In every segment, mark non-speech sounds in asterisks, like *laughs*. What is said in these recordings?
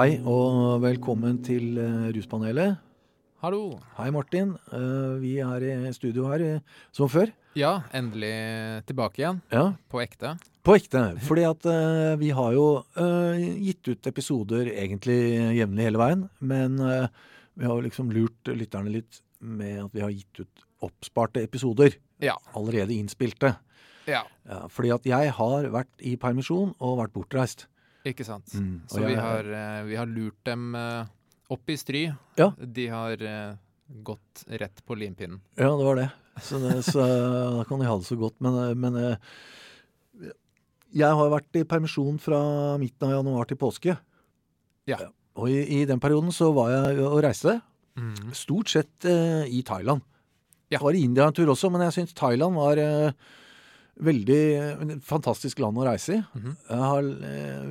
Hei og velkommen til eh, Ruspanelet. Hallo. Hei, Martin. Eh, Vi er i studio her eh, som før. Ja, endelig tilbake igjen. Ja, På ekte. På ekte. Fordi at vi har jo gitt ut episoder egentlig jevnlig hele veien. Men vi har liksom lurt lytterne litt med at vi har gitt ut oppsparte episoder. Ja. Allerede innspilte. Ja, Ja, fordi at jeg har vært i permisjon og vært bortreist. Ikke sant. Mm, Så vi har, eh, vi har lurt dem eh, opp i stry. Ja. De har eh, gått rett på limpinnen. Ja, det var det. Så, det, så *laughs* da kan de ha det så godt. Men, men jeg har vært i permisjon fra midten av januar til påske. Ja. Og i, i den perioden så var jeg og reiste. Mm. Stort sett eh, i Thailand. Ja. Jeg var i India en tur også, men jeg syns Thailand var eh, veldig eh, fantastisk land å reise i. Mm -hmm. har,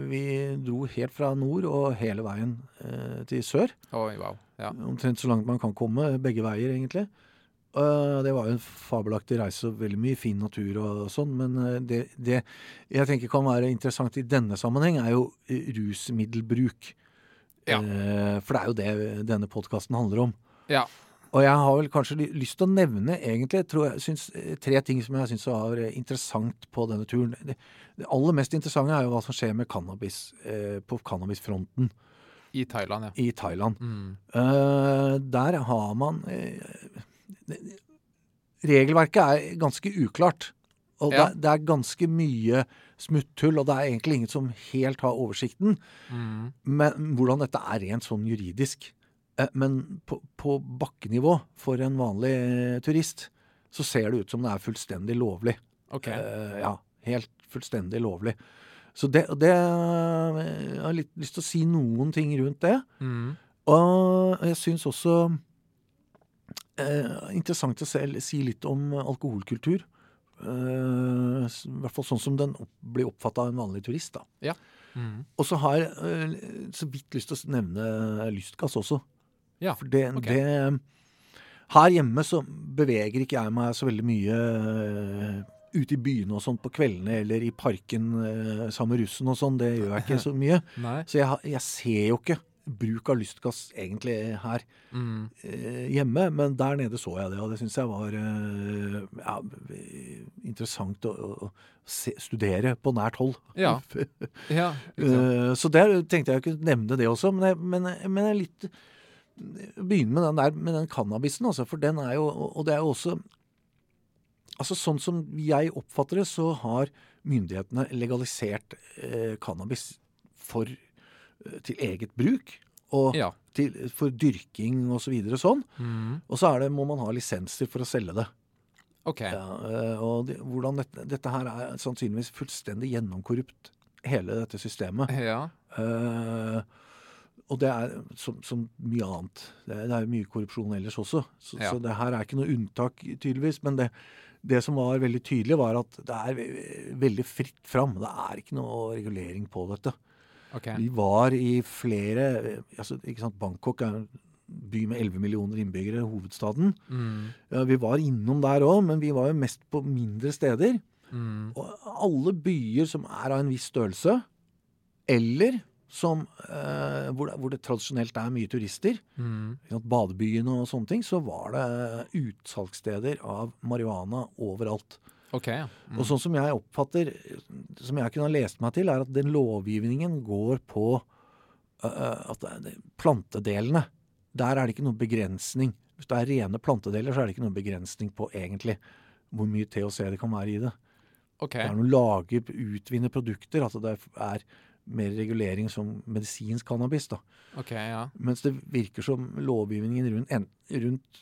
vi dro helt fra nord og hele veien eh, til sør. Oi, wow. Ja. Omtrent så langt man kan komme, begge veier egentlig. Det var jo en fabelaktig reise og veldig mye fin natur og sånn, men det, det jeg tenker kan være interessant i denne sammenheng, er jo rusmiddelbruk. Ja. For det er jo det denne podkasten handler om. Ja. Og jeg har vel kanskje lyst til å nevne egentlig tror jeg, syns, eh, tre ting som jeg syns var eh, interessant på denne turen. Det, det aller mest interessante er jo hva som skjer med cannabis eh, på cannabisfronten I Thailand, ja. i Thailand. Mm. Uh, der har man uh, det- Regelverket er ganske uklart. Og Ja. det, det er ganske mye smutthull, og det er egentlig ingen som helt har oversikten. Mm. Men hvordan dette er rent sånn juridisk. Eh, men på, på bakkenivå, for en vanlig eh, turist, så ser det ut som det er fullstendig lovlig. OK. Eh, ja, helt fullstendig lovlig. Så det, det Jeg har litt lyst til å si noen ting rundt det. Mm. Og jeg syns også eh, interessant å se, si litt om alkoholkultur. Eh, I hvert fall sånn som den opp, blir oppfatta av en vanlig turist. da. Mm. Og så har jeg eh, så vidt lyst til å nevne lystgass også. Ja, For det, okay. det Her hjemme så beveger ikke jeg meg så veldig mye eh, ute i byene og sånn på kveldene eller i parken eh, sammen med russen og sånn. Det gjør jeg ikke så mye. *laughs* Så jeg, jeg ser jo ikke bruk av lystgass egentlig her Mm. eh, hjemme, men der nede så jeg det, og det syns jeg var eh, ja, interessant å, å se, studere på nært hold. Ja. *laughs* Ja. Eh, så der tenkte jeg kunne nevne det også, men jeg, men, men jeg er litt Begynne med den der med den cannabisen, altså, for den er jo Og det er jo også Altså Sånn som jeg oppfatter det, så har myndighetene legalisert eh, cannabis for, eh, til eget bruk. Og Ja. til, for dyrking og så videre sånn. Mm. Og så er det, må man ha lisenser for å selge det. OK. Ja, eh, og det, hvordan dette, dette her er sannsynligvis fullstendig gjennomkorrupt, hele dette systemet. Ja. Eh, og det er som, som mye annet. Det er, det er mye korrupsjon ellers også. Så, Ja. så det her er ikke noe unntak, tydeligvis. Men det, det som var veldig tydelig, var at det er veldig fritt fram. Det er ikke noe regulering på dette. Okay. Vi var i flere altså, ikke sant, Bangkok er en by med 11 millioner innbyggere, hovedstaden. Mm. Ja, vi var innom der òg, men vi var jo mest på mindre steder. Mm. Og alle byer som er av en viss størrelse, eller som, eh, hvor, det, hvor det tradisjonelt er mye turister, Mm. badebyene og sånne ting, så var det utsalgssteder av marihuana overalt. OK. ja. Mm. Og sånn som jeg oppfatter, som jeg kunne ha lest meg til, er at den lovgivningen går på uh, at det plantedelene. Der er det ikke noen begrensning. Hvis det er rene plantedeler, så er det ikke noen begrensning på egentlig hvor mye THC det kan være i det. OK. Det er noen lager, utvinne produkter. At det er mer regulering som medisinsk cannabis. da. OK, ja. Mens det virker som lovgivningen rundt, en, rundt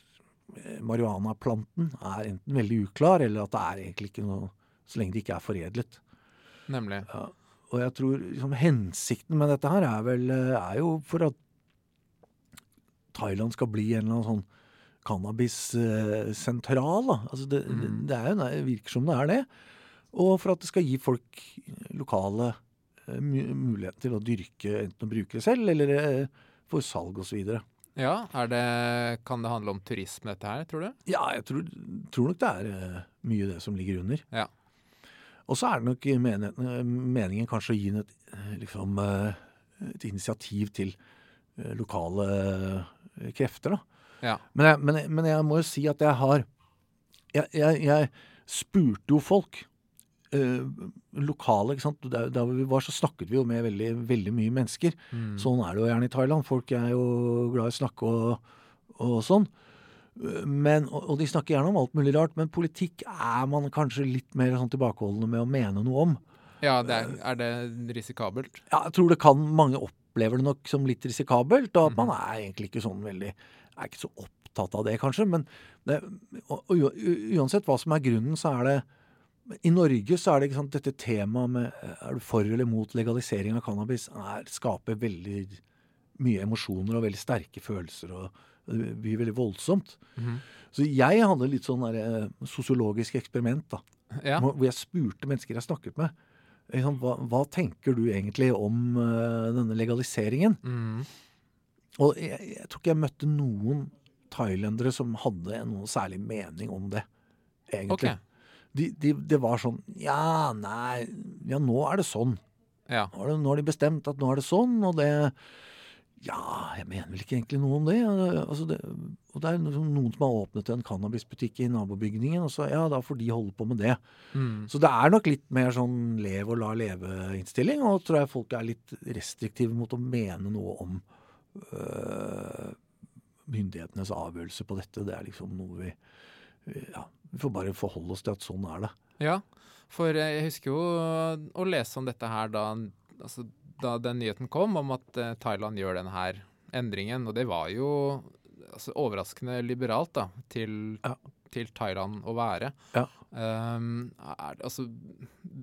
eh, marihuanaplanten er enten veldig uklar, eller at det er egentlig ikke noe Så lenge det ikke er foredlet. Nemlig. Ja. Og jeg tror liksom, hensikten med dette her er vel eh, er jo for at Thailand skal bli en eller annen sånn cannabissentral. da. Altså det, det, Mm. det er jo, det virker som det er det. Og for at det skal gi folk lokale eh, mu- mulighet til å dyrke, enten å bruke det selv eller eh, for salg osv. Ja, er det, kan det handle om turisme, dette her, tror du? Ja, jeg tror, tror nok det er eh, mye det som ligger under. Ja. Og så er det nok meningen kanskje å gi et liksom et initiativ til lokale krefter, da. Ja. Men jeg, men, men jeg må jo si at jeg har Jeg, jeg, jeg spurte jo folk. Eh, lokale, ikke. Der, der vi var, så snakket vi jo med veldig, veldig mye mennesker. Mm. Sånn er det jo gjerne i Thailand. Folk er jo glad i å snakke og, og sånn. Men, og, og de snakker gjerne om alt mulig rart, men politikk er man kanskje litt mer sånn tilbakeholdne med å mene noe om. ja det er, er det risikabelt? Ja, jeg tror det kan Mange opplever det nok som litt risikabelt, og at man er egentlig ikke sånn veldig Er ikke så opptatt av det, kanskje. Men det, og, og, uansett hva som er grunnen, så er det I Norge så er det ikke sant, dette temaet med Er du for eller mot legalisering av cannabis, er, skaper veldig mye emosjoner og veldig sterke følelser. og det blir veldig voldsomt. Mhm. Så jeg hadde litt sånn der, eh, sosiologisk eksperiment. da Ja. hvor jeg spurte mennesker jeg snakket med liksom, hva, hva tenker du egentlig om uh, denne legaliseringen? Mm. Og jeg, jeg tror ikke jeg møtte noen thailendere som hadde noen særlig mening om det, egentlig. Ok. De, de, det var sånn Ja, nei Ja, nå er det sånn. Ja. Nå har, det, nå har de bestemt at nå er det sånn, og det Ja, jeg mener vel ikke egentlig noe om det. Altså det og det er noen noen som har åpnet en cannabisbutikk i nabobygningen, og så ja, da får de holde på med det. Mm. Så det er nok litt mer sånn lev og la leve-innstilling, og tror jeg folk er litt restriktive mot å mene noe om øh, myndighetenes avgjørelse på dette. Det er liksom noe vi Ja, vi får bare forholde oss til at sånn er det. Ja, for jeg husker jo å lese om dette her da, altså, da den nyheten kom om at eh, Thailand gjør denne her endringen, og det var jo altså, overraskende liberalt da, til, Ja. til Thailand å være. Ja. Um, er, altså,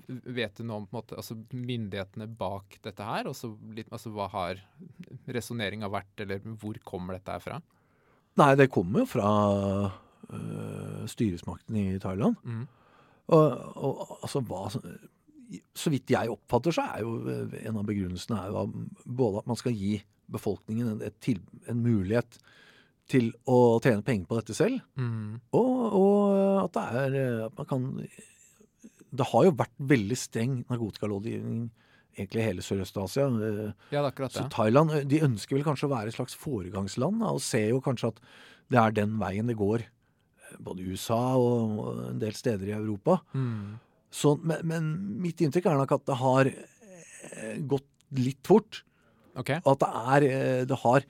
vet du noe om måte, altså, myndighetene bak dette her? Litt, altså, hva har resonneringa vært, eller hvor kommer dette her fra? Nei, det kommer jo fra øh, styresmakten i Thailand. Mm. Og, og altså hva Så vidt jeg oppfatter, så er jo øh, en av begrunnelsene er jo at både at man skal gi befolkningen en, til, en mulighet til å tjene penger på dette selv, Mm. og, og at det er at man kan Det har jo vært veldig streng narkotikalovgivning egentlig hele Sørøst-Asia. Ja, det akkurat Så. Thailand de ønsker vel kanskje å være et slags foregangsland, og ser jo kanskje at det er den veien det går. Både USA og en del steder i Europa. Mm. Så, men, men mitt inntrykk er nok at det har eh, gått litt fort. Okay. At det er eh, Det har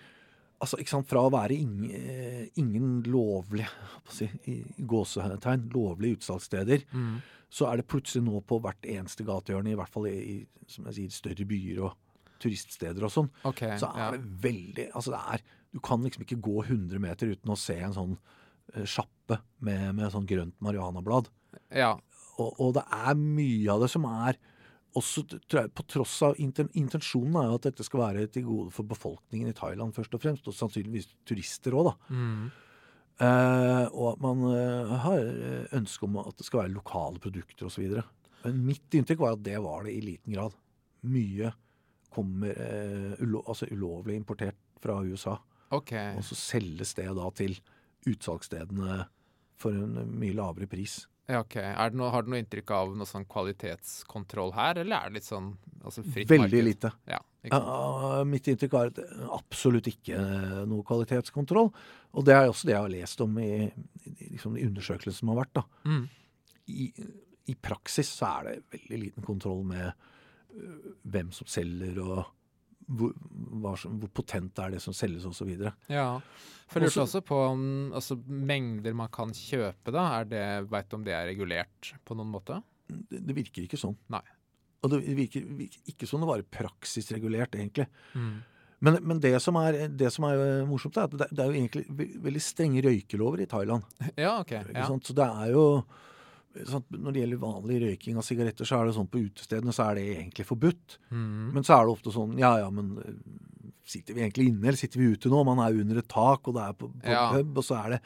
Altså, ikke sant, fra å være ingen, eh, ingen lovlig hva skal jeg si, gåsetegn, lovlige utsalgssteder, Mm. så er det plutselig nå på hvert eneste gatehjørne, i hvert fall i, som jeg sier, større byer og turiststeder og sånn, okay, så er ja. det veldig Altså, det er Du kan liksom ikke gå 100 meter uten å se en sånn eh, sjappe med, med sånn grønt marihuanablad. ja. Og, og det er mye av det som er også, jeg, På tross av intensjonen er jo at dette skal være til gode for befolkningen i Thailand først og fremst, og sannsynligvis turister òg, da. Mm. Eh, og at man eh, har eh, ønske om at det skal være lokale produkter osv. Men mitt inntrykk var at det var det i liten grad. Mye kommer eh, ulo, altså ulovlig importert fra USA, Okay. og så selges det da til utsalgsstedene for en mye lavere pris. Ja, ok. Det noe, har du noe inntrykk av noe sånn kvalitetskontroll her, eller er det litt sånn altså fritt Veldig marked? lite. Ja? Ja, mitt inntrykk er at er absolutt ikke eh, noe kvalitetskontroll. Og det er også det jeg har lest om i, i liksom de undersøkelsene som har vært. da. Mm. I, I praksis så er det veldig liten kontroll med uh, hvem som selger, og hvor, hvor potent er det som selges osv. Ja. For jeg lurte Også- på om altså, mengder man kan kjøpe, da. Er det, vet du om det er regulert på noen måte? Det, det virker ikke sånn. Nei. Og det virker, virker ikke som det var praksisregulert, egentlig. Mm. Men, men det, som er, det som er øh, morsomt, er at det, det er jo egentlig veldig strenge røykelover i Thailand. *laughs* Ja, ok. Ja. Så det er jo sant, Når det gjelder vanlig røyking av sigaretter, så er det sånn på utestedene så er det egentlig forbudt. Mm. Men så er det ofte sånn Ja ja, men øh, sitter vi egentlig inne, eller sitter vi ute nå? Man er under et tak, og det er på, på Ja. pub, og så er det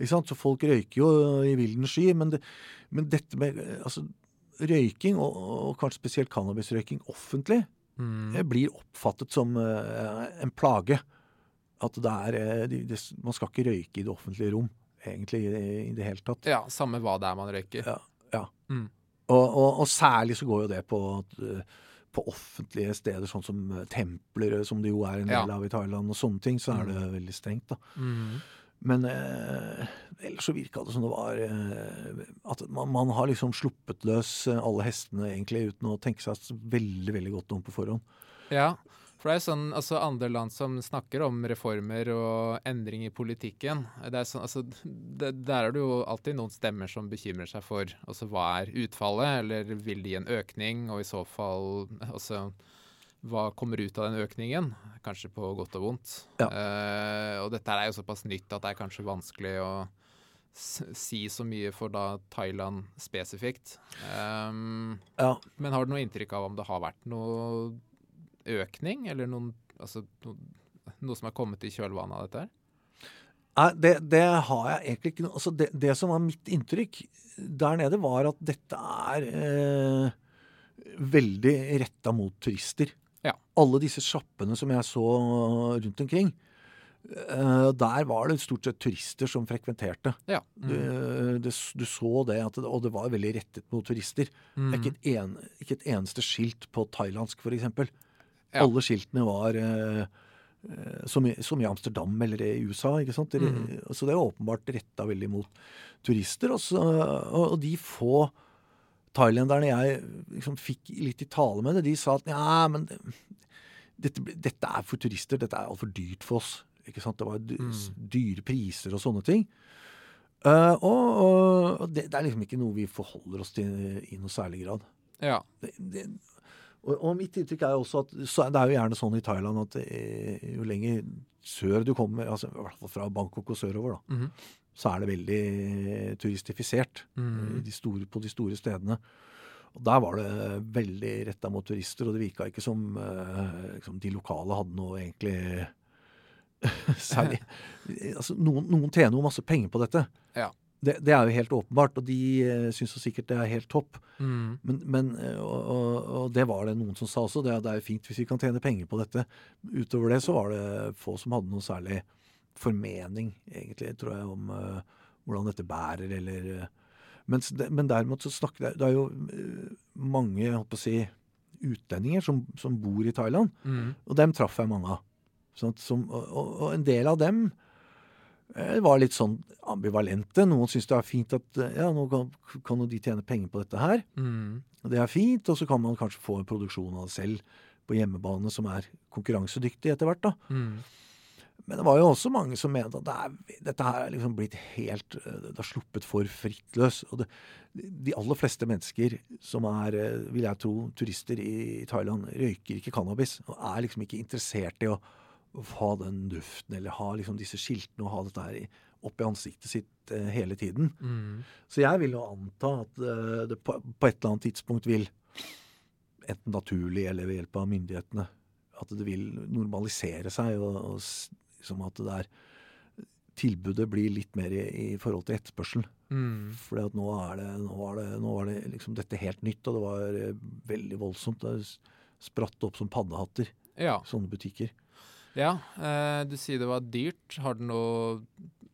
ikke sant? Så folk røyker jo i vilden sky. Men, det, men dette med øh, altså, røyking, og, og kanskje spesielt cannabisrøyking offentlig, Mm. det blir oppfattet som uh, en plage. At det er øh, de, det, Man skal ikke røyke i det offentlige rom, egentlig, i, i det hele tatt. Ja, samme hva det er man røyker. Ja, ja. Mm. Og, og, og særlig så går jo det på, eh, på offentlige steder, sånn som eh, templer, eh, som det jo er en del av i Thailand, og sånne ting, så er Mm. det veldig strengt. da. Mm. Men eh, ellers så virka det som det var eh, At man, man har liksom sluppet løs alle hestene egentlig uten å tenke seg veldig veldig godt om på forhånd. Ja, for det er sånn, altså andre land som snakker om reformer og endring i politikken, det er sånn, altså, det, der er det jo alltid noen stemmer som bekymrer seg for altså, hva er utfallet, eller vil de gi en økning, og i så fall altså, hva kommer ut av den økningen? Kanskje på godt og vondt. Ja. Uh, og dette er jo såpass nytt at det er kanskje vanskelig å si så mye for da Thailand spesifikt. Um, Ja, men har du noe inntrykk av om det har vært noe økning, eller noen, altså, no, noe som er kommet i kjølvannet av dette? her? Nei, det, det har jeg egentlig ikke noe altså det, det som var mitt inntrykk der nede, var at dette er eh, veldig retta mot turister. Ja. Alle disse sjappene som jeg så rundt omkring, eh, der var det stort sett turister som frekventerte. Ja. Du, det, du så det, at det, og det var veldig rettet mot turister. Mm. Det er ikke et, en, ikke et eneste skilt på thailandsk, f.eks. Ja. Alle skiltene var eh, som, i, som i Amsterdam eller i USA. ikke sant? Det, Mhm. Så det er åpenbart retta veldig mot turister. Og, så, og, de få thailenderne jeg liksom fikk litt i tale med det, de sa at ja, men det, dette, dette er for turister. Dette er altfor dyrt for oss. ikke sant? Det var Mm. dyre priser og sånne ting. Uh, og og det, det er liksom ikke noe vi forholder oss til i noe særlig grad. Ja. Det, og, og mitt inntrykk er også at det er jo gjerne sånn i Thailand at eh, jo lenger sør du kommer, altså i hvert fall fra Bangkok og sørover, da, Mhm. så er det veldig turistifisert Mm. -hmm. de store, på de store stedene. Og Der var det veldig retta mot turister, og det virka ikke som eh, liksom, de lokale hadde noe egentlig *laughs* særlig *laughs* altså, noen, noen tjener jo masse penger på dette. Ja. Det, det er jo helt åpenbart, og de uh, syns jo sikkert det er helt topp. Mm. Men, men eh, og, og, og det var det noen som sa også. Det, det er jo fint hvis vi kan tjene penger på dette. Utover det så var det få som hadde noe særlig formening, egentlig, tror jeg, om uh, hvordan dette bærer, eller uh, mens de, Men derimot så snakker det Det er jo uh, mange, jeg holdt på å si, utlendinger som, som bor i Thailand, Mm. og dem traff jeg mange av. Sånn som, og, og, en del av dem eh, var litt sånn ambivalente. Noen syns det er fint at eh, ja, nå kan, kan jo de tjene penger på dette her. Mm. Det er fint, og så kan man kanskje få en produksjon av det selv på hjemmebane som er konkurransedyktig etter hvert. da. Mm. Men det var jo også mange som mente at det er, dette her er liksom blitt helt eh, Det har sluppet for fritt løs. Og det, de aller fleste mennesker som er, eh, vil jeg tro, turister i Thailand, røyker ikke cannabis. Og er liksom ikke interessert i å ha den duften, eller ha liksom disse skiltene og ha dette her oppi ansiktet sitt eh, hele tiden. Mm. Så jeg vil jo anta at eh, det på, på et eller annet tidspunkt vil, enten naturlig eller ved hjelp av myndighetene, at det vil normalisere seg, og, og liksom at det der tilbudet blir litt mer i, i forhold til etterspørselen. Mm. For nå er det, nå var det, nå var det liksom dette helt nytt, og det var eh, veldig voldsomt. Det spratt opp som paddehatter, Ja. sånne butikker. Ja. Eh, du sier det var dyrt. Har du noe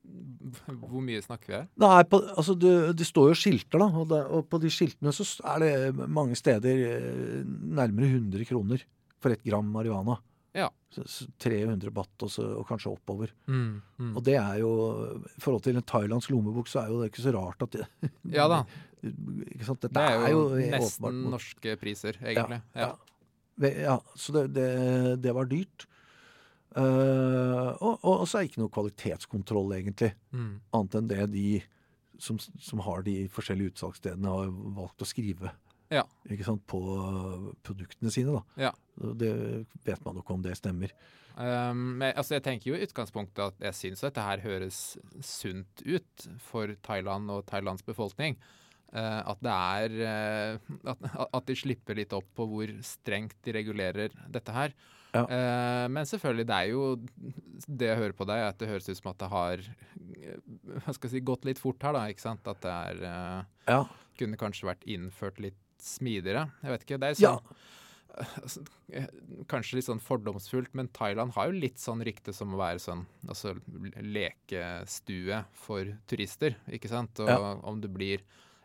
*laughs* Hvor mye snakker vi her? Nei, på, altså det, det står jo skilter, da. Og, det, og på de skiltene så er det mange steder eh, nærmere 100 kroner for ett gram marihuana. Ja. Så, så 300 baht og, så, og kanskje oppover. Mm. Mm. Og det er jo I forhold til en thailandsk lommebok, så er jo det ikke så rart at det *laughs* Ja da. Dette Det er jo åpenbart nesten åpenbart. norske priser, egentlig. Ja. Ja. ja. ja så det, det, det var dyrt. Eh, og, og, så er det ikke noe kvalitetskontroll, egentlig. Mm. Annet enn det de som, som har de forskjellige utsalgsstedene, har valgt å skrive Ja. på produktene sine. da. Ja. Det vet man jo ikke om det stemmer. Um, men, altså, jeg tenker jo i utgangspunktet at jeg syns dette her høres sunt ut for Thailand og Thailands befolkning. Uh, at det er uh, at, at de slipper litt opp på hvor strengt de regulerer dette her. Ja. Uh, men selvfølgelig, det er jo Det jeg hører på deg, at det høres ut som at det har hva skal jeg si, gått litt fort her, da. ikke sant? At det er uh, Ja. Kunne kanskje vært innført litt smidigere. Jeg vet ikke. Det er sånn altså, eh, Kanskje litt sånn fordomsfullt, men Thailand har jo litt sånn rykte som å være sånn altså lekestue for turister, ikke sant? Og Ja. om det blir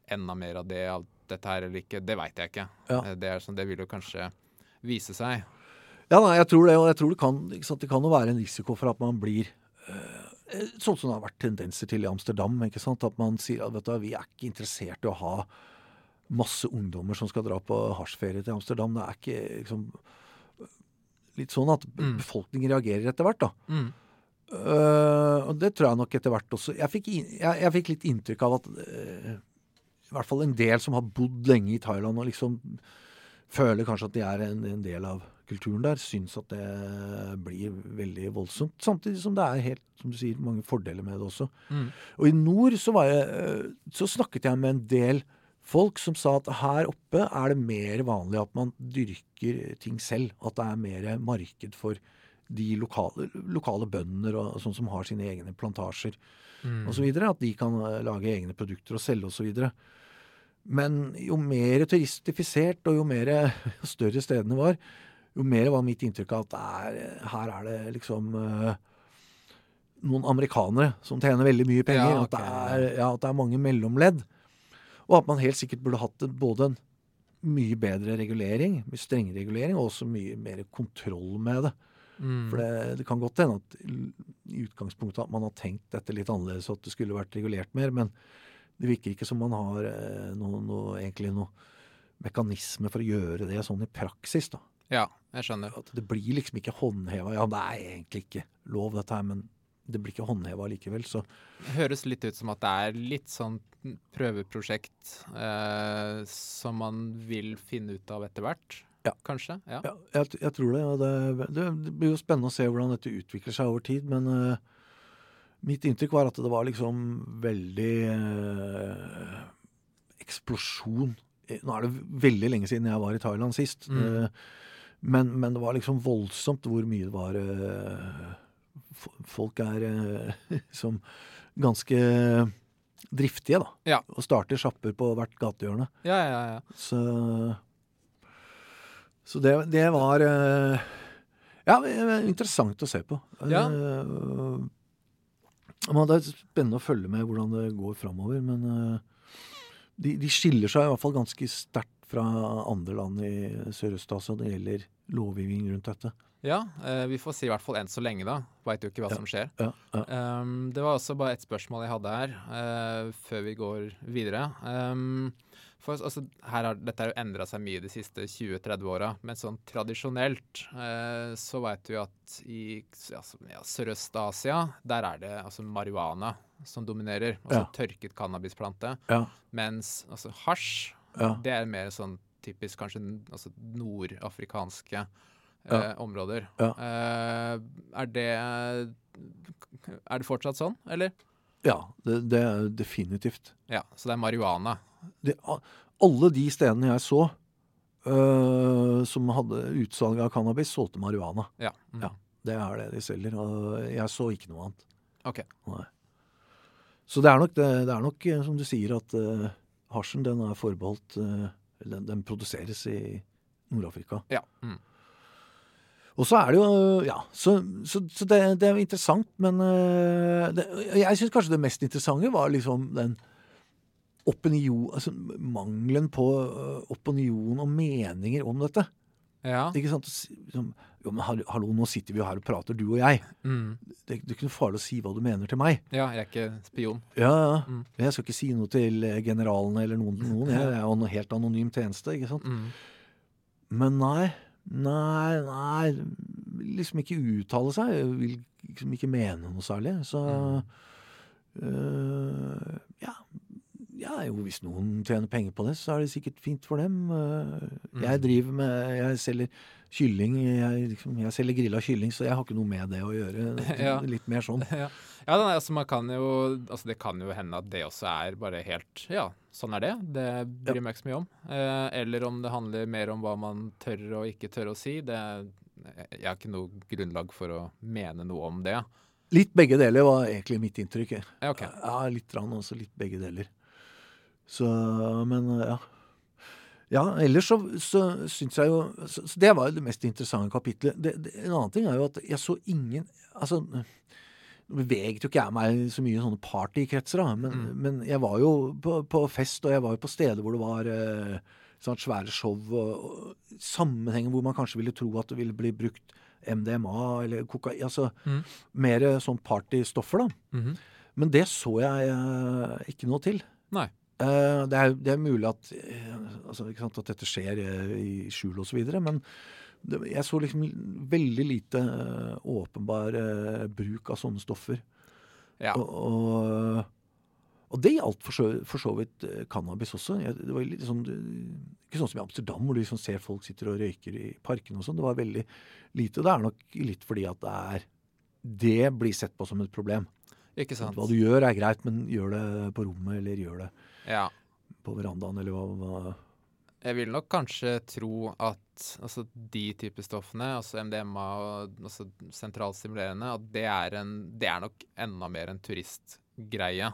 enda mer av det av dette her eller ikke, det veit jeg ikke. Ja. Det er sånn, det vil jo kanskje vise seg. Ja, nei, jeg tror det. Og jeg tror det kan, sant, det kan jo være en risiko for at man blir øh, Sånn som det har vært tendenser til i Amsterdam. ikke sant, At man sier at vet du, vi er ikke interessert i å ha masse ungdommer som skal dra på hasjferie til Amsterdam. Det er ikke liksom Litt sånn at Mm. befolkningen reagerer etter hvert, da. Mm. Uh, og det tror jeg nok etter hvert også. Jeg fikk, jeg, jeg fikk litt inntrykk av at uh, i hvert fall en del som har bodd lenge i Thailand og liksom føler kanskje at de er en, en del av kulturen der, syns at det blir veldig voldsomt. Samtidig som det er helt, som du sier, mange fordeler med det også. Mm. Og i nord så, var jeg, øh, så snakket jeg med en del folk som sa at her oppe er det mer vanlig at man dyrker ting selv. At det er mer marked for de lokale, lokale bønder og sånn som har sine egne plantasjer Mm. og så videre, At de kan eh, lage egne produkter og selge osv. Men jo mer turistifisert og jo mer jo *laughs* større stedene var, jo mer var mitt inntrykk av at er, her er det liksom uh, noen amerikanere som tjener veldig mye penger. Ja, at, det er, ja, at det er mange mellomledd. Og at man helt sikkert burde hatt både en mye bedre regulering, mye strengere regulering, og også mye mer kontroll med det. Mm. For det, det kan godt hende at i utgangspunktet at man har tenkt dette litt annerledes, og at det skulle vært regulert mer, men det virker ikke som man har eh, noe, noe, egentlig noe mekanisme for å gjøre det sånn i praksis. da. Ja, jeg skjønner. At det blir liksom ikke håndheva. Ja, det er egentlig ikke lov, dette her, men det blir ikke håndheva likevel. Så Det høres litt ut som at det er litt sånn prøveprosjekt eh, som man vil finne ut av etter hvert. Ja. Kanskje? Ja. ja, jeg, jeg tror det. Det. Det blir jo spennende å se hvordan dette utvikler seg over tid, men eh, mitt inntrykk var at det var liksom veldig eh, eksplosjon. Eh, Nå er det veldig lenge siden jeg var i Thailand sist. Mm. eh, men, men det var liksom voldsomt hvor mye det var eh, Folk er *laughs* liksom ganske driftige, da. Ja. Og starter sjapper på hvert gatehjørne. Ja, ja, ja. Så, så det, det var eh, Ja, interessant å se på. Ja. Eh, men det er spennende å følge med hvordan det går framover. Men eh, de, de skiller seg i hvert fall ganske sterkt fra andre land i Sørøst-Asia når det gjelder lovgivning rundt dette. ja eh, vi får si i hvert fall enn så lenge, da. Veit jo ikke hva Ja. som skjer. Ja, ja. Um, det var også bare ett spørsmål jeg hadde her, eh, før vi går videre. Um, for altså, har, Dette har jo endra seg mye de siste 20-30 åra, men sånn tradisjonelt eh, så veit vi at i altså, ja, Sørøst-Asia, der er det altså marihuana som dominerer. Altså Ja. tørket cannabisplante. Ja, Mens altså hasj, det er mer sånn typisk kanskje altså, nordafrikanske eh, områder. Eh, er det Er det fortsatt sånn, eller? ja det, det er definitivt. Ja, så det er marihuana. Det, alle de stedene jeg så øh, som hadde utsalg av cannabis, solgte marihuana. Ja. Mm. Ja. Det er det de selger. Jeg så ikke noe annet. OK. Nei. Så det er nok, det, det er nok eh, som du sier, at uh, hasjen den er forbeholdt uh, den, den produseres i Nord-Afrika. Ja. Mm. Og så er det jo Ja, så, så, så det, det er interessant, men uh, det, Jeg syns kanskje det mest interessante var liksom den opinion, altså mangelen på øh, opinion og meninger om dette. Ja. Ikke sant? S- Liksom, jo, men hallo, nå sitter vi jo her og prater, du og jeg. Mm. Det, det er ikke noe farlig å si hva du mener til meg. ja, jeg er ikke spion. Ja, ja. Mm. Jeg skal ikke si noe til eh, generalene eller noen. noen. Jeg er jo en helt anonym tjeneste, ikke sant. Mm. Men nei, nei, nei Liksom ikke uttale seg. Jeg vil liksom ikke mene noe særlig. Så øh, ja. Ja. Jo, hvis noen tjener penger på det, så er det sikkert fint for dem. Øh, Jeg Mm. driver med Jeg selger kylling. Jeg, liksom, jeg selger grilla kylling, så jeg har ikke noe med det å gjøre. *laughs* Ja. Litt mer sånn. *laughs* ja, ja nei, altså man kan jo altså Det kan jo hende at det også er bare helt Ja, sånn er det. Det bryr jeg meg ikke så mye om. Eh, eller om det handler mer om hva man tør og ikke tør å si. Det, jeg har ikke noe grunnlag for å mene noe om det. Litt begge deler var egentlig mitt inntrykk. Ja, OK. Ja, litt rann også. Litt begge deler. Så, men ja. Ja, ellers så, så syns jeg jo så, så Det var jo det mest interessante kapitlet. Det, det, en annen ting er jo at jeg så ingen Altså Nå beveget jo ikke jeg meg så mye i sånne partykretser, da, men, Mm. men jeg var jo på, på fest, og jeg var jo på steder hvor det var eh, sånn svære show og, og sammenhenger hvor man kanskje ville tro at det ville bli brukt MDMA eller kokain. Altså Mm. mer sånn partystoffer, da. Mhm. Men det så jeg eh, ikke noe til. Nei. Eh, det, er, det er mulig at, eh, altså, sant, at dette skjer eh, i skjul osv., men det, jeg så liksom veldig lite åpenbar bruk av sånne stoffer. Ja. Og, og, og det gjaldt for så, for så vidt cannabis også. Det var litt sånn, ikke sånn som i Amsterdam, hvor du liksom ser folk sitter og røyker i parkene og sånn. Det var veldig lite. Og det er nok litt fordi at det er Det blir sett på som et problem. Ikke sant. Hva du gjør er greit, men gjør det på rommet, eller gjør det Ja. på verandaen, eller hva, hva Jeg vil nok kanskje tro at altså, de typer stoffene, altså MDMA og altså, sentralstimulerende, at det er, en, det er nok enda mer en turistgreie.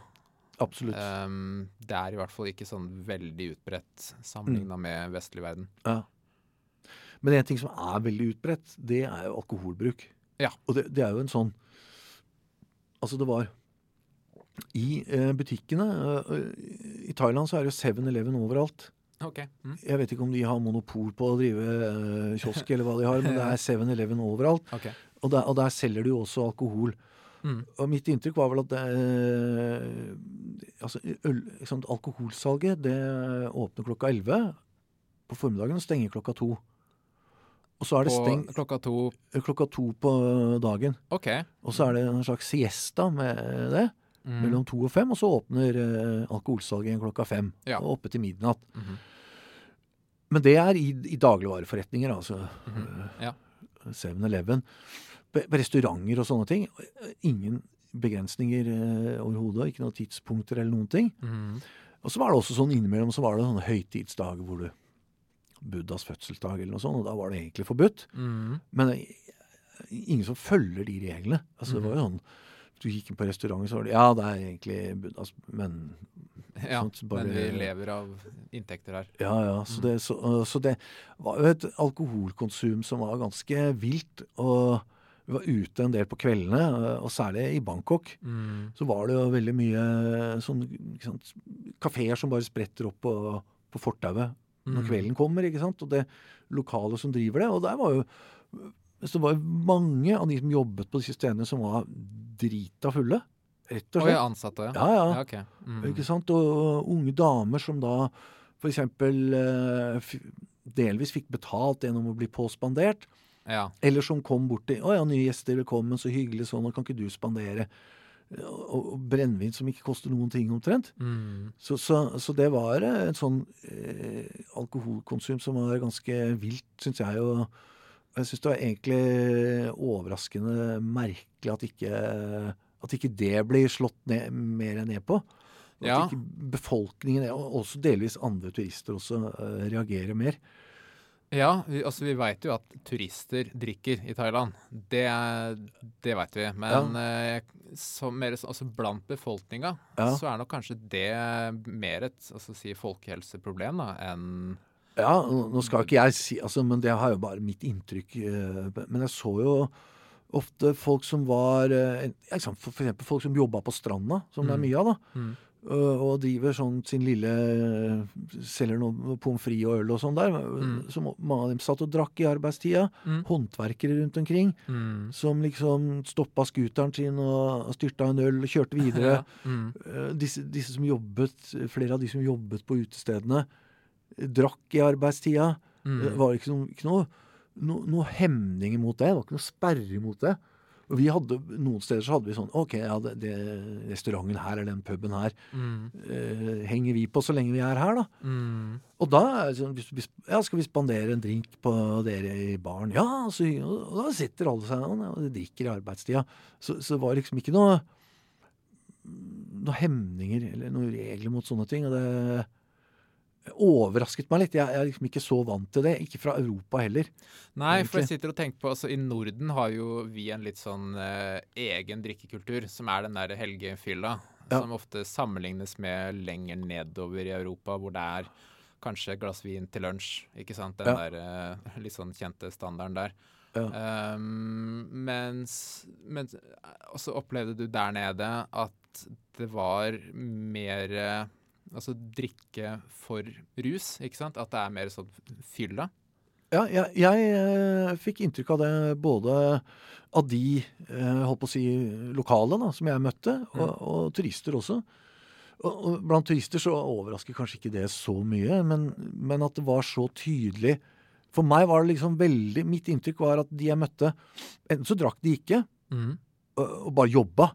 Absolutt. Um, det er i hvert fall ikke sånn veldig utbredt sammenligna med vestlig verden. Ja. Men en ting som er veldig utbredt, det er jo alkoholbruk. Ja. Og det, det er jo en sånn Altså, det var I eh, butikkene eh, I Thailand så er det jo 7-Eleven overalt. OK. Mm. Jeg vet ikke om de har monopol på å drive eh, kiosk, eller hva de har, men det er *laughs* 7-Eleven overalt. Okay. Og der, og der selger de jo også alkohol. Mm. Og mitt inntrykk var vel at det, altså øl, liksom, alkoholsalget det åpner klokka 11 på formiddagen og stenger klokka to. Og så er det stengt klokka to klokka to på dagen. Okay. Og så er det en slags siesta med det, Mm. mellom to og fem. Og så åpner eh, alkoholsalget igjen klokka fem. Ja. Og oppe til midnatt. Mhm. Men det er i, i dagligvareforretninger, altså. Mhm. Ja. 7-Eleven. På restauranter og sånne ting. Ingen begrensninger eh, overhodet. Ikke noen tidspunkter eller noen ting. Mm. Og så var det også sånn innimellom så var det sånne høytidsdager hvor du Buddhas fødselsdag eller noe sånt, og da var det egentlig forbudt. Mm. Men eh, ingen som følger de reglene. Altså Det var jo Mhm. sånn Du inn på restauranten, så var det Ja, det er egentlig Buddhas Men Ja, sånt, bare- men vi lever av inntekter her. Ja, ja. Så det, så, så det var jo et alkoholkonsum som var ganske vilt. Og vi var ute en del på kveldene, og særlig i Bangkok. Mm. Så var det jo veldig mye sånn kafeer som bare spretter opp på, på fortauet når Mm. kvelden kommer. ikke sant? Og det lokale som driver det. Og der var jo så det var jo mange av de som jobbet på disse stedene, som var drita fulle. Rett og Og slett. er ansatte, ja. Ja, ja. ja. okay. Mm. Ikke sant? Og unge damer som da f.eks. Uh, delvis fikk betalt gjennom å bli påspandert. Ja. Eller som kom bort til 'Å ja, nye gjester, velkommen, så hyggelig sånn, og kan ikke du spandere?' Og, og brennevin som ikke koster noen ting, omtrent. Mm. Så, så, så det var en sånn eh, alkoholkonsum som var ganske vilt, syns jeg. Og jeg syns det var egentlig overraskende merkelig at ikke, at ikke det blir slått ned, mer ned på. At Ja. Ikke befolkningen, og også delvis andre turister, også eh, reagerer mer. Ja, vi, altså vi veit jo at turister drikker i Thailand. Det, det veit vi. Men eh, så, mer, altså blant befolkninga Ja. så er nok kanskje det mer et altså si, folkehelseproblem da, enn Ja, nå skal ikke jeg si altså, Men det har jo bare mitt inntrykk. eh, Men jeg så jo ofte folk som var F.eks. For eksempel folk som jobba på stranda, som det er Mm. mye av. da. Mm. Og driver sånn sin lille Selger noe pommes frites og øl og sånn der. Mm. Som mange av dem satt og drakk i arbeidstida. Mm. Håndverkere rundt omkring Mm. som liksom stoppa scooteren sin og styrta en øl og kjørte videre. *laughs* Ja. Mm. Eh, disse, disse som jobbet, flere av de som jobbet på utestedene, eh, drakk i arbeidstida. Det Mm. var ikke, noe, ikke noe, no, noe hemninger mot det. Det var ikke noe sperre mot det. Og vi hadde, Noen steder så hadde vi sånn OK, ja, det, det, restauranten her eller den puben her Mm. eh, henger vi på så lenge vi er her, da. Mm. Og da sånn ja, Skal vi spandere en drink på dere i baren? Ja, så, og da sitter alle seg ja, og de drikker i arbeidstida. Så, så det var liksom ikke noe noe hemninger eller noen regler mot sånne ting. Og det overrasket meg litt. Jeg, jeg er liksom ikke så vant til det. Ikke fra Europa heller. Nei, for jeg sitter og tenker på altså I Norden har jo vi en litt sånn eh, egen drikkekultur, som er den der helgefylla. Ja. Som ofte sammenlignes med lenger nedover i Europa, hvor det er kanskje et glass vin til lunsj. Ikke sant? Den Ja. der eh, litt sånn kjente standarden der. Ja. Um, mens, mens Og så opplevde du der nede at det var mer eh, altså drikke for rus, ikke sant? At det er mer sånn fylla? Ja, jeg, jeg eh, fikk inntrykk av det både av de eh, holdt på å si lokale da, som jeg møtte, og, og turister også. Og, og blant turister så overrasker kanskje ikke det så mye, men, men at det var så tydelig For meg var det liksom veldig Mitt inntrykk var at de jeg møtte Enten så drakk de ikke, Mm. og, og bare jobba.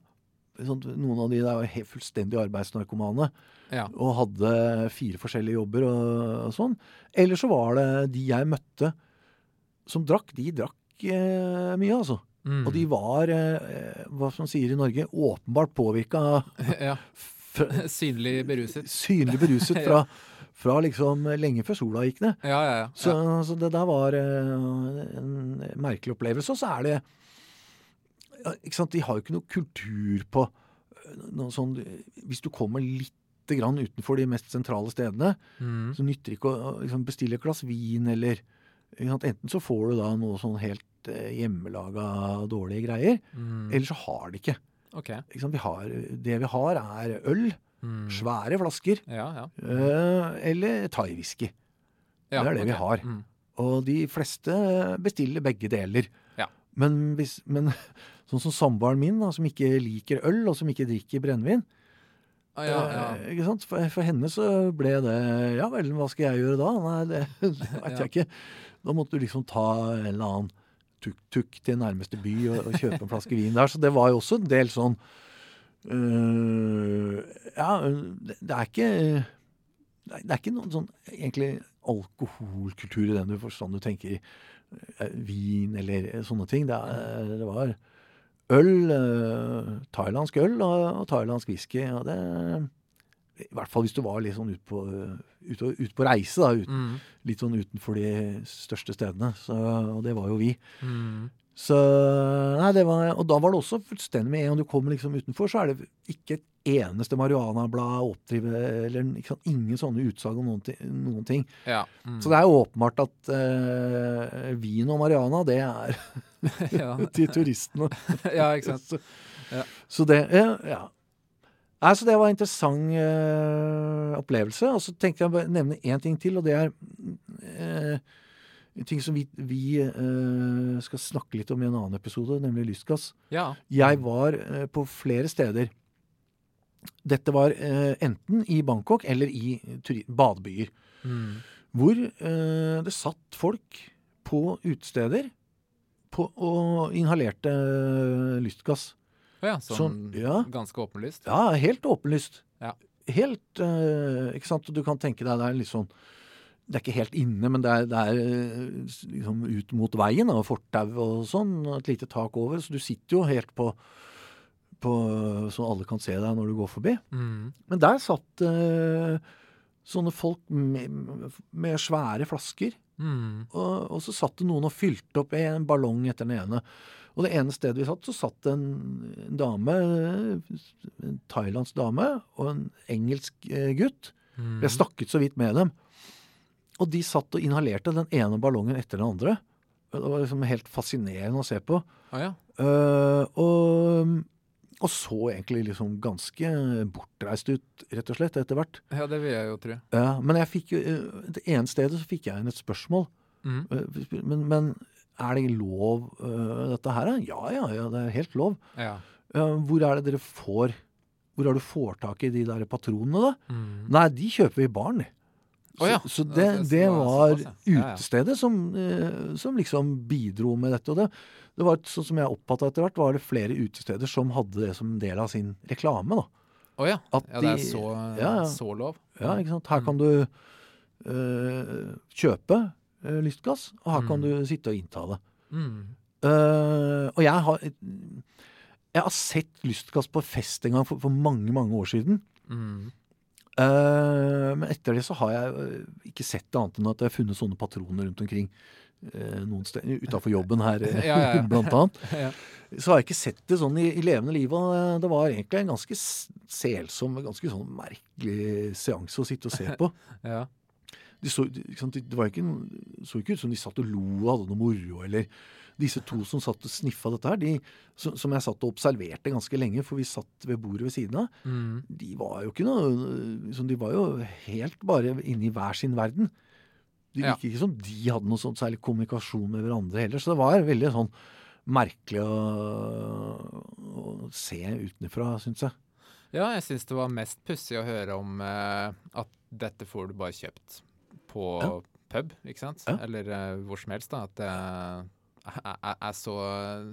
Noen av de der var helt fullstendig arbeidsnarkomane Ja. og hadde fire forskjellige jobber og, og sånn. Eller så var det de jeg møtte som drakk, de drakk eh, mye, altså. Mm. Og de var, eh, hva som sier i Norge, åpenbart påvirka, *laughs* ja. *laughs* Synlig beruset. synlig beruset *laughs* fra, fra liksom lenge før sola gikk ned. Ja, ja, ja. Så, så det der var eh, en merkelig opplevelse. Og så er det De har jo ikke noe kultur på eh, noe sånn Hvis du kommer litt grann utenfor de mest sentrale stedene, Mm. så nytter det ikke å liksom, bestille et glass vin, eller Enten så får du da noe sånn helt eh, hjemmelaga dårlige greier, Mm. eller så har de ikke. OK. ikke vi har, det vi har, er øl, Mm. svære flasker, Ja, ja. eh, eller thaiwhisky. ja. Det er det vi har. Mm. Og de fleste bestiller begge deler. Ja. Men, hvis, men *laughs* sånn som samboeren min, da, som ikke liker øl, og som ikke drikker brennevin Ah, ja, ja. eh, ikke sant? For, for henne så ble det Ja vel, hva skal jeg gjøre da? Nei, det, *laughs* det veit Ja. jeg ikke. Da måtte du liksom ta en eller annen tuk-tuk til nærmeste by og, og kjøpe en flaske vin der. Så det var jo også en del sånn øh, Ja, det, er ikke det er, ikke noen sånn egentlig alkoholkultur i den du forstand du tenker eh, vin eller sånne ting. Det, er, det var øl, eh, thailandsk øl og, og thailandsk whisky. Og det, I hvert fall hvis du var litt sånn ut på, ut, ut på reise, da, ut, Mm. litt sånn utenfor de største stedene. Så, og det var jo vi. Mm. Så, nei, det var, og da var det også fullstendig med en gang du kommer liksom utenfor, så er det ikke et eneste marihuanablad oppdrivet, eller ikke sant, ingen sånne utsagn om noen, noen ting. Ja. Mm. Så det er åpenbart at eh, vin og marihuana, det er *laughs* *laughs* til turistene. *laughs* ja, ikke sant. Så, Ja. så det ja, ja. Nei, så det var en interessant eh, opplevelse. Og så tenkte jeg å nevne én ting til, og det er eh, ting som vi, vi uh, skal snakke litt om i en annen episode, nemlig lystgass. Ja. Jeg var uh, på flere steder. Dette var uh, enten i Bangkok eller i badebyer. Mm. Hvor det satt folk på utesteder og inhalerte lystgass. Å ja, sånn Sånn, ja. ganske åpenlyst. Ja, helt åpenlyst. Ja. Helt Ikke sant? Du kan tenke deg det er litt sånn Det er ikke helt inne, men det er, det er eh, liksom ut mot veien og fortau og sånn. Et lite tak over. Så du sitter jo helt på, på Så alle kan se deg når du går forbi. Mm. Men der satt uh, sånne folk med, med svære flasker. Mm. Og, og så satt det noen og fylte opp en ballong etter den ene. Og det ene stedet vi satt, så satt en, en dame, en thailandsk dame, og en engelsk eh, gutt. Mm. Jeg snakket så vidt med dem. Og de satt og inhalerte den ene ballongen etter den andre. Det var liksom helt fascinerende å se på. Ah, ja. uh, og, og så egentlig liksom ganske bortreist ut, rett og slett, etter hvert. ja, det vil jeg jo tro. Ja, men jeg fikk jo eh, Det ene stedet så fikk jeg inn et spørsmål. Mm. Men, men er det lov uh, dette her? Ja, ja, ja, det er helt lov. Ja. Uh, hvor er det dere får Hvor er det du får tak i de der patronene, da? Mm. Nei, de kjøper vi i baren. Å ja. Så, så det, det var utestedet som, eh, som liksom bidro med dette. Og det, det var, sånn som jeg oppfatta etter hvert, var det flere utesteder som hadde det som del av sin reklame. da. Å ja. Ja. Det er så, ja, så lov. Ja, ikke sant? Her Mm. kan du øh, kjøpe øh, lystgass, og her kan Mm. du sitte og innta det. Mm. Uh, og jeg har Jeg har sett lystgass på fest en gang for, for mange, mange år siden. Mm. Eh, men etter det så har jeg øh, ikke sett det annet enn at jeg har funnet sånne patroner rundt omkring. Uh, noen steder utafor jobben her, eh, Ja, ja, ja. *laughs* blant annet. *laughs* Ja. Så har jeg ikke sett det sånn i, i levende liv. Og eh, det var egentlig en ganske selsom, ganske sånn merkelig seanse å sitte og se på. *laughs* Ja. De så, de, det var ikke, så ikke ut som de satt og lo og hadde noe moro, eller disse to som satt og sniffa dette her, de, som, jeg satt og observerte ganske lenge, for vi satt ved bordet ved siden av, Mm. de var jo ikke noe liksom, De var jo helt bare inne i hver sin verden. Det Ja. ikke som de hadde noe sånn særlig kommunikasjon med hverandre heller, så det var veldig sånn merkelig å, å se utenfra, syns jeg. Ja, jeg syns det var mest pussig å høre om eh, at dette får du bare kjøpt på Ja. pub, ikke sant? Ja. Eller eh, hvor som helst, da. At det er, så,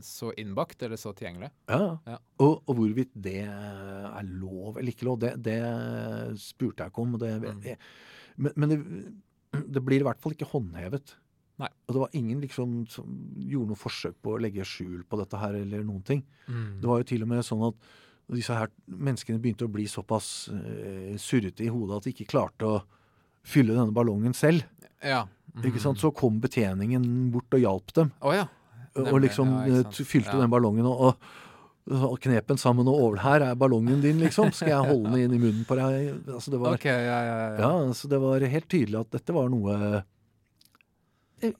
så innbakt eller så tilgjengelig. Ja. Ja. Og, og hvorvidt det er lov eller ikke lov, det, det spurte jeg ikke om. Det, Mm. jeg, men men det, det blir i hvert fall ikke håndhevet. Nei. Og det var ingen liksom som gjorde noe forsøk på å legge skjul på dette her eller noen ting. Mm. Det var jo til og med sånn at disse her menneskene begynte å bli såpass uh, surrete i hodet at de ikke klarte å fylle denne ballongen selv. Ja. Ikke sant? Så kom betjeningen bort og hjalp dem. Oh, ja. Og liksom Ja, eh, fylte den ballongen og, og, knep den sammen. Og over her er ballongen din, liksom. Skal jeg holde den inn i munnen på deg? Altså, det var, okay, ja, ja, ja. ja, altså, det var helt tydelig at dette var noe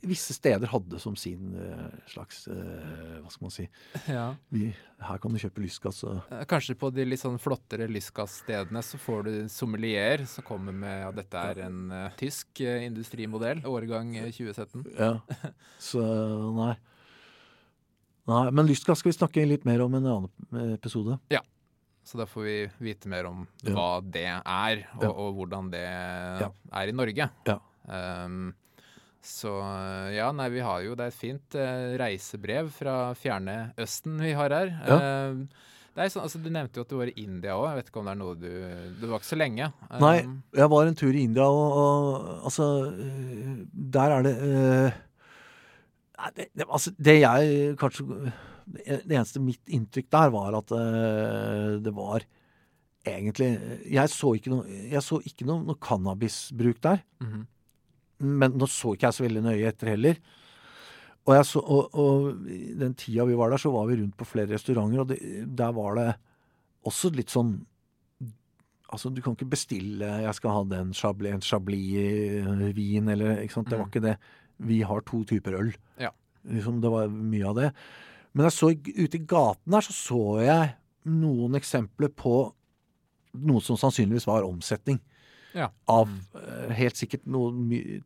visse steder hadde som sin eh, slags eh, Hva skal man si ja. vi, Her kan du kjøpe lystgass. Eh, Kanskje på de litt sånn flottere lystgasstedene så får du sommelier som kommer med at dette er en uh, tysk eh, industrimodell, årgang eh, 2017. ja. Så nei. Nei, Men lystgass skal vi snakke litt mer om i en annen episode. Så da får vi vite mer om Ja. hva det er, og, Ja. og hvordan det Ja. er i Norge. Ja. Ehm, så ja, nei, vi har jo Det er et fint eh, reisebrev fra fjerne Østen vi har her. Ehm, det er sånn, altså, du nevnte jo at du var i India òg. Jeg vet ikke om det er noe du Det var ikke så lenge. Nei, Ehm, jeg var en tur i India, og, og altså øh, Der er det uh, nei, det, det, altså, det jeg kanskje Det eneste mitt inntrykk der var at uh, det var egentlig Jeg så ikke noe, jeg så ikke noe, noe cannabisbruk der. mhm. Men nå så ikke jeg så veldig nøye etter heller. Og, så, og, og den tida vi var der, så var vi rundt på flere restauranter, og det, der var det også litt sånn Altså, du kan ikke bestille 'jeg skal ha den chablis, en chablis-vin', eller ikke sant. Det var Mm. ikke det. Vi har to typer øl. Ja. Liksom, det var mye av det. Men jeg så ute i gaten her, så så jeg noen eksempler på noe som sannsynligvis var omsetning Ja. av eh, helt sikkert noe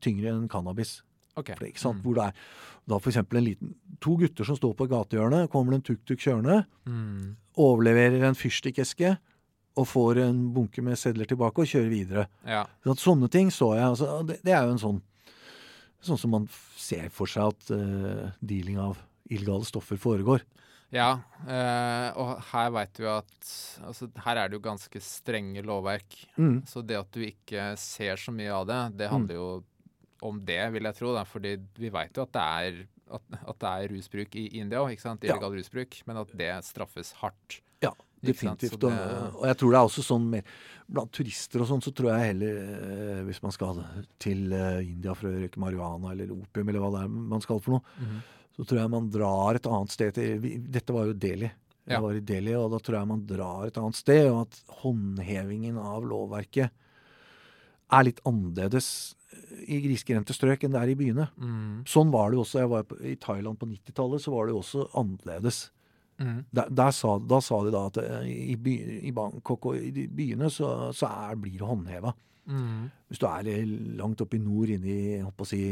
tyngre enn cannabis. Okay. For, ikke sant? Mm. Hvor det er da for en liten To gutter som står på gatehjørnet, kommer det en tuk-tuk kjørende, Mm. overleverer en fyrstikkeske og får en bunke med sedler tilbake og kjører videre. Ja. Så sånne ting så jeg. Altså, det, det er jo en sånn Sånn som man ser for seg at uh, dealing av illegale stoffer foregår. Ja, eh, og her veit vi at altså, Her er det jo ganske strenge lovverk. Mm. Så det at du ikke ser så mye av det, det Mm. handler jo om det, vil jeg tro. Da. Fordi vi veit jo at det er at, at det er rusbruk i India òg, sant? Ja. Illegal rusbruk. Men at det straffes hardt. Ja, definitivt. det- og jeg tror det er også sånn mer Blant turister og sånn, så tror jeg heller eh, Hvis man skal til eh, India for å røyke marihuana eller opium eller hva det er man skal for noe, så tror jeg man drar et annet sted til Dette var jo Delhi. Jeg Ja. var i Delhi, og da tror jeg man drar et annet sted, og at håndhevingen av lovverket er litt annerledes i grisgrendte strøk enn det er i byene. Mm. Sånn var det jo også. Jeg var I Thailand på 90-tallet, så var det jo også annerledes. Mm. Der, der sa, da sa de da at eh, i, by, i Bangkok og i byene så, så er, blir det håndheva. Mm. Hvis du er eh, langt oppe i nord inne i si,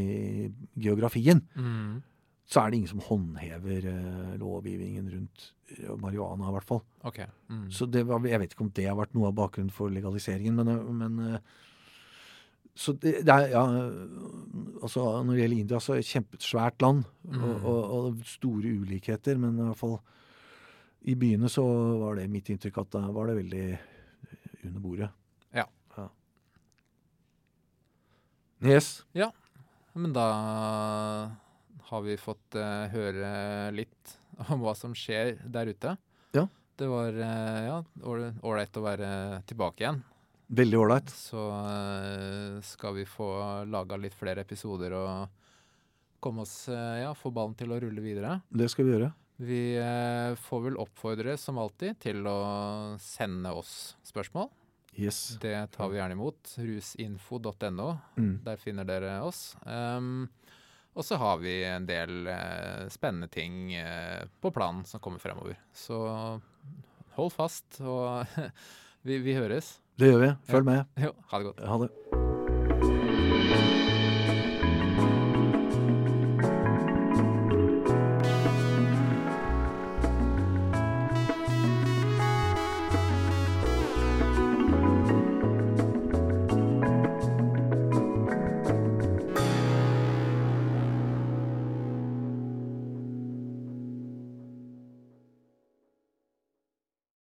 geografien, Mm. Så er det ingen som håndhever eh, lovgivningen rundt eh, marihuana, i hvert fall. Okay. Mm. Så det var, jeg vet ikke om det har vært noe av bakgrunnen for legaliseringen, men, eh, men eh, så det, det er, ja, altså Når det gjelder India, så er det et kjempesvært land og, Mm. og, og store ulikheter. Men i hvert fall i byene så var det mitt inntrykk at da var det veldig under bordet. Ja. Yes. Men da har vi fått uh, høre litt *laughs* om hva som skjer der ute. Ja. Det var uh, ja, ål- ålreit å være tilbake igjen. Veldig ålreit. Så uh, skal vi få laga litt flere episoder og komme oss Ja, få ballen til å rulle videre. Det skal vi gjøre. Vi får vel oppfordre som alltid til å sende oss spørsmål. Yes. Det tar vi gjerne imot. Rusinfo.no. Mm. Der finner dere oss. Ehm, Og så har vi en del eh, spennende ting eh, på planen som kommer fremover. Så hold fast, og *laughs* vi, vi høres. Det gjør vi. Følg med. Jo, ha det godt. Ha det.